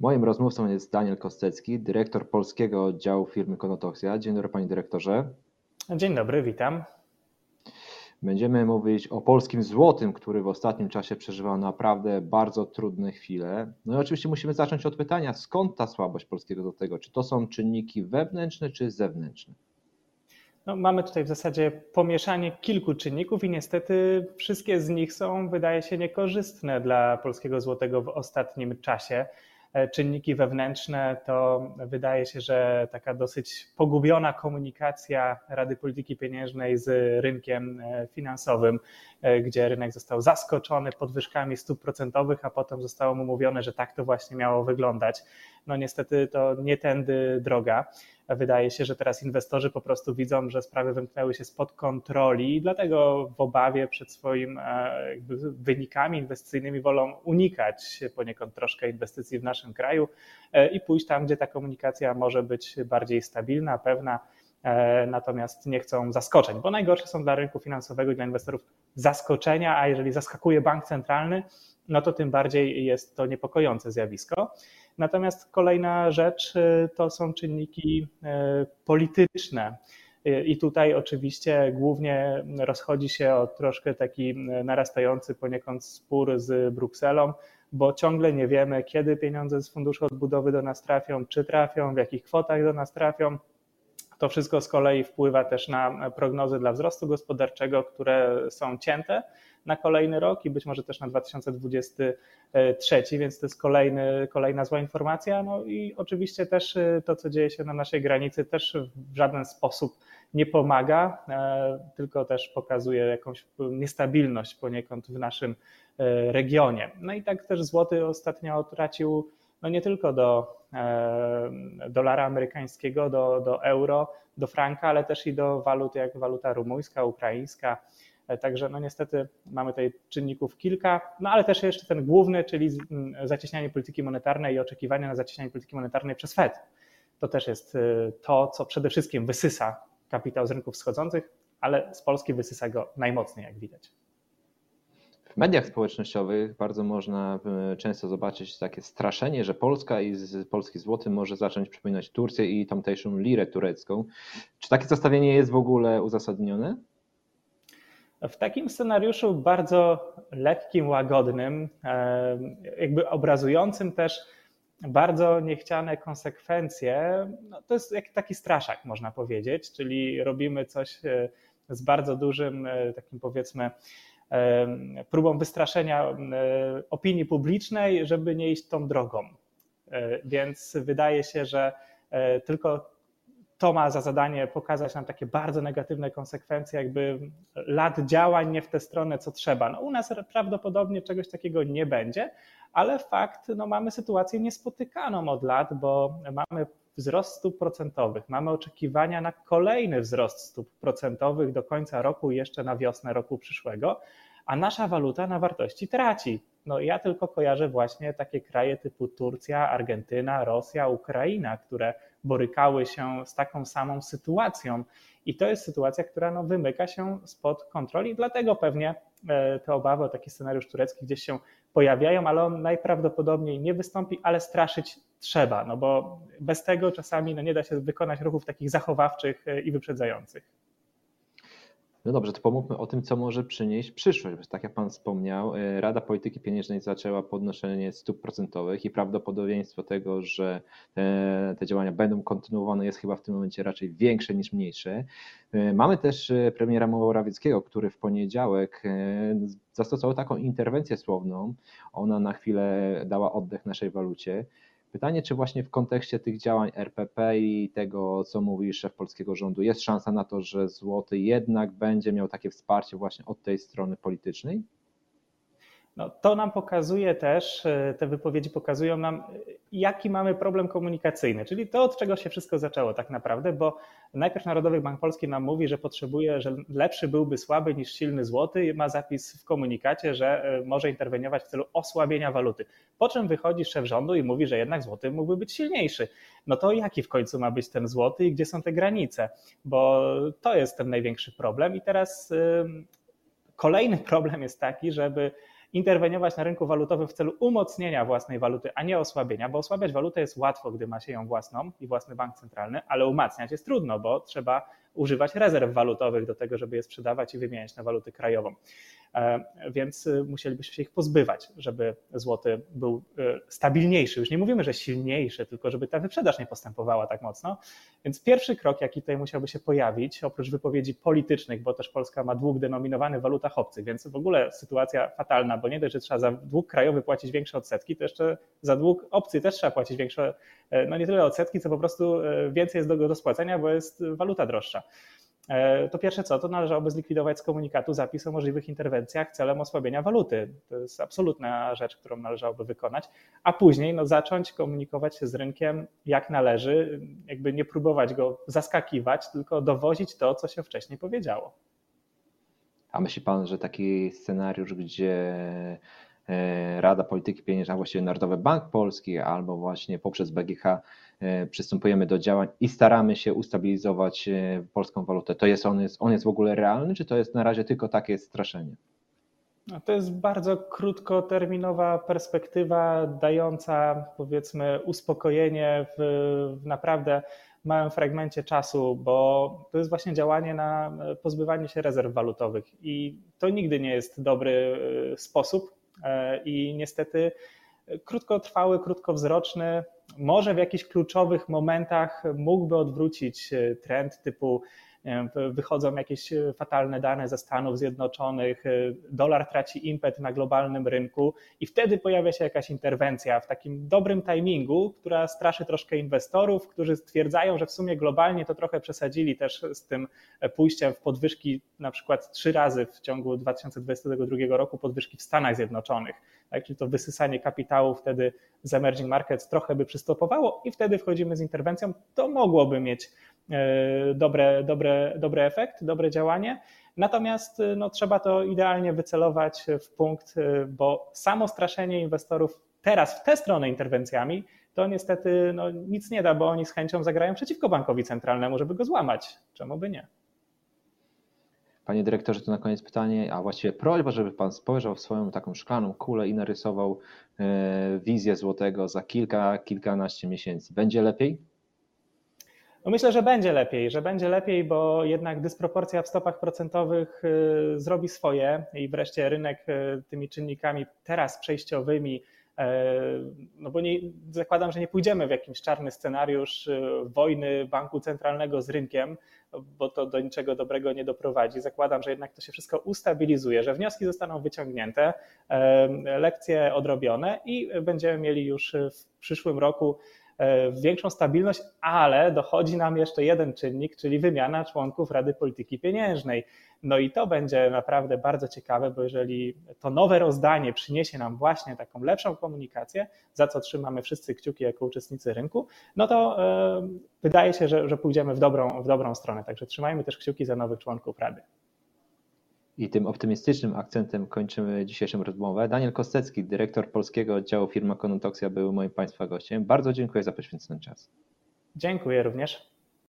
Moim rozmówcą jest Daniel Kostecki, dyrektor polskiego oddziału firmy Konotoxia. Dzień dobry panie dyrektorze. Dzień dobry, witam. Będziemy mówić o polskim złotym, który w ostatnim czasie przeżywał naprawdę bardzo trudne chwile. No i oczywiście musimy zacząć od pytania, skąd ta słabość polskiego złotego? Czy to są czynniki wewnętrzne czy zewnętrzne? No, mamy tutaj w zasadzie pomieszanie kilku czynników i niestety wszystkie z nich są, wydaje się, niekorzystne dla polskiego złotego w ostatnim czasie. E, czynniki wewnętrzne, to wydaje się, że taka dosyć pogubiona komunikacja Rady Polityki Pieniężnej z rynkiem e, finansowym, e, gdzie rynek został zaskoczony podwyżkami stóp procentowych, a potem zostało mu mówione, że tak to właśnie miało wyglądać. No niestety to nie tędy droga. Wydaje się, że teraz inwestorzy po prostu widzą, że sprawy wymknęły się spod kontroli i dlatego w obawie przed swoimi e, wynikami inwestycyjnymi wolą unikać poniekąd troszkę inwestycji w naszym kraju e, i pójść tam, gdzie ta komunikacja może być bardziej stabilna, pewna, e, natomiast nie chcą zaskoczeń, bo najgorsze są dla rynku finansowego i dla inwestorów zaskoczenia, a jeżeli zaskakuje bank centralny, no to tym bardziej jest to niepokojące zjawisko. Natomiast kolejna rzecz y, to są czynniki y, polityczne. Y, I tutaj oczywiście głównie rozchodzi się o troszkę taki narastający poniekąd spór z Brukselą, bo ciągle nie wiemy, kiedy pieniądze z Funduszu Odbudowy do nas trafią, czy trafią, w jakich kwotach do nas trafią. To wszystko z kolei wpływa też na prognozy dla wzrostu gospodarczego, które są cięte na kolejny rok i być może też na 2023, więc to jest kolejny, kolejna zła informacja. No i oczywiście też y, to, co dzieje się na naszej granicy, też w żaden sposób nie pomaga, e, tylko też pokazuje jakąś niestabilność poniekąd w naszym e, regionie. No i tak też złoty ostatnio tracił no nie tylko do e, dolara amerykańskiego, do, do euro, do franka, ale też i do walut jak waluta rumuńska, ukraińska, E, także no niestety mamy tutaj czynników kilka, no ale też jeszcze ten główny, czyli zacieśnianie polityki monetarnej i oczekiwania na zacieśnianie polityki monetarnej przez Fed. To też jest e, to, co przede wszystkim wysysa kapitał z rynków wschodzących, ale z Polski wysysa go najmocniej, jak widać. Mediach społecznościowych bardzo można e, często zobaczyć takie straszenie, że Polska i polski złoty może zacząć przypominać Turcję i tamtejszą lirę turecką. Czy takie zestawienie jest w ogóle uzasadnione? W takim scenariuszu bardzo lekkim, łagodnym, e, jakby obrazującym też bardzo niechciane konsekwencje, no to jest taki straszak, można powiedzieć, czyli robimy coś e, z bardzo dużym, takim powiedzmy, próbą wystraszenia opinii publicznej, żeby nie iść tą drogą. Więc wydaje się, że tylko to ma za zadanie pokazać nam takie bardzo negatywne konsekwencje, jakby lat działań nie w tę stronę, co trzeba. No, u nas prawdopodobnie czegoś takiego nie będzie, ale fakt, no, mamy sytuację niespotykaną od lat, bo mamy wzrost stóp procentowych, mamy oczekiwania na kolejny wzrost stóp procentowych do końca roku i jeszcze na wiosnę roku przyszłego, a nasza waluta na wartości traci. No ja tylko kojarzę właśnie takie kraje typu Turcja, Argentyna, Rosja, Ukraina, które borykały się z taką samą sytuacją. I to jest sytuacja, która no, wymyka się spod kontroli, dlatego pewnie e, te obawy o taki scenariusz turecki gdzieś się pojawiają, ale on najprawdopodobniej nie wystąpi, ale straszyć trzeba, no bo bez tego czasami no, nie da się wykonać ruchów takich zachowawczych e, i wyprzedzających. No dobrze, to pomówmy o tym, co może przynieść przyszłość. Tak jak Pan wspomniał, e, Rada Polityki Pieniężnej zaczęła podnoszenie stóp procentowych i prawdopodobieństwo tego, że te, te działania będą kontynuowane jest chyba w tym momencie raczej większe niż mniejsze. E, mamy też premiera Morawieckiego, który w poniedziałek zastosował taką interwencję słowną. Ona na chwilę dała oddech naszej walucie. Pytanie, czy właśnie w kontekście tych działań RPP i tego, co mówi szef polskiego rządu, jest szansa na to, że złoty jednak będzie miał takie wsparcie właśnie od tej strony politycznej? No, to nam pokazuje też, e, te wypowiedzi pokazują nam, jaki mamy problem komunikacyjny, czyli to, od czego się wszystko zaczęło tak naprawdę, bo najpierw Narodowy Bank Polski nam mówi, że potrzebuje, że lepszy byłby słaby niż silny złoty i ma zapis w komunikacie, że e, może interweniować w celu osłabienia waluty. Po czym wychodzi szef rządu i mówi, że jednak złoty mógłby być silniejszy. No to jaki w końcu ma być ten złoty i gdzie są te granice? Bo to jest ten największy problem i teraz kolejny problem jest taki, żeby interweniować na rynku walutowym w celu umocnienia własnej waluty, a nie osłabienia, bo osłabiać walutę jest łatwo, gdy ma się ją własną i własny bank centralny, ale umacniać jest trudno, bo trzeba używać rezerw walutowych do tego, żeby je sprzedawać i wymieniać na walutę krajową. E, więc y, musielibyśmy się ich pozbywać, żeby złoty był y, stabilniejszy. Już nie mówimy, że silniejszy, tylko żeby ta wyprzedaż nie postępowała tak mocno. Więc pierwszy krok, jaki tutaj musiałby się pojawić, oprócz wypowiedzi politycznych, bo też Polska ma dług denominowany w walutach obcych, więc w ogóle sytuacja fatalna, bo nie dość, że trzeba za dług krajowy płacić większe odsetki, to jeszcze za dług obcy też trzeba płacić większe, e, no nie tyle odsetki, co po prostu e, więcej jest do, do spłacenia, bo jest waluta droższa. E, to pierwsze co, to należałoby zlikwidować z komunikatu zapis o możliwych interwencjach celem osłabienia waluty. To jest absolutna rzecz, którą należałoby wykonać, a później no, zacząć komunikować się z rynkiem jak należy, jakby nie próbować go zaskakiwać, tylko dowozić to, co się wcześniej powiedziało. A myśli Pan, że taki scenariusz, gdzie Rada Polityki Pieniężnej, a właściwie Narodowy Bank Polski albo właśnie poprzez BGH E, przystępujemy do działań i staramy się ustabilizować e, polską walutę. To jest on, jest, on jest w ogóle realny, czy to jest na razie tylko takie straszenie? No to jest bardzo krótkoterminowa perspektywa, dająca powiedzmy uspokojenie w, w naprawdę małym fragmencie czasu, bo to jest właśnie działanie na pozbywanie się rezerw walutowych i to nigdy nie jest dobry e, sposób i niestety krótkotrwały, krótkowzroczny, może w jakichś kluczowych momentach mógłby odwrócić e, trend typu wychodzą jakieś e, fatalne dane ze Stanów Zjednoczonych, e, dolar traci impet na globalnym rynku i wtedy pojawia się jakaś interwencja w takim dobrym timingu, która straszy troszkę inwestorów, którzy stwierdzają, że w sumie globalnie to trochę przesadzili też z tym pójściem w podwyżki na przykład trzy razy w ciągu 2022 roku podwyżki w Stanach Zjednoczonych tak? czyli to wysysanie kapitału wtedy z emerging markets trochę by przystopowało i wtedy wchodzimy z interwencją. To mogłoby mieć e, dobre, dobre, dobry efekt, dobre działanie. Natomiast e, no, trzeba to idealnie wycelować w punkt, e, bo samo straszenie inwestorów teraz w tę stronę interwencjami to niestety no, nic nie da, bo oni z chęcią zagrają przeciwko bankowi centralnemu, żeby go złamać. Czemu by nie? Panie dyrektorze, to na koniec pytanie, a właściwie prośba, żeby Pan spojrzał w swoją taką szklaną kulę i narysował e, wizję złotego za kilka, kilkanaście miesięcy. Będzie lepiej? No myślę, że będzie lepiej, że będzie lepiej, bo jednak dysproporcja w stopach procentowych e, zrobi swoje i wreszcie rynek e, tymi czynnikami teraz przejściowymi no bo nie, zakładam, że nie pójdziemy w jakiś czarny scenariusz wojny banku centralnego z rynkiem, bo to do niczego dobrego nie doprowadzi. Zakładam, że jednak to się wszystko ustabilizuje, że wnioski zostaną wyciągnięte, lekcje odrobione i będziemy mieli już w przyszłym roku większą stabilność, ale dochodzi nam jeszcze jeden czynnik, czyli wymiana członków Rady Polityki Pieniężnej. No i to będzie naprawdę bardzo ciekawe, bo jeżeli to nowe rozdanie przyniesie nam właśnie taką lepszą komunikację, za co trzymamy wszyscy kciuki jako uczestnicy rynku, no to e, wydaje się, że, że pójdziemy w dobrą, w dobrą stronę. Także trzymajmy też kciuki za nowych członków Rady. I tym optymistycznym akcentem kończymy dzisiejszą rozmowę. Daniel Kostecki, dyrektor polskiego oddziału firma Konotoksja, był moim Państwa gościem. Bardzo dziękuję za poświęcony czas. Dziękuję również.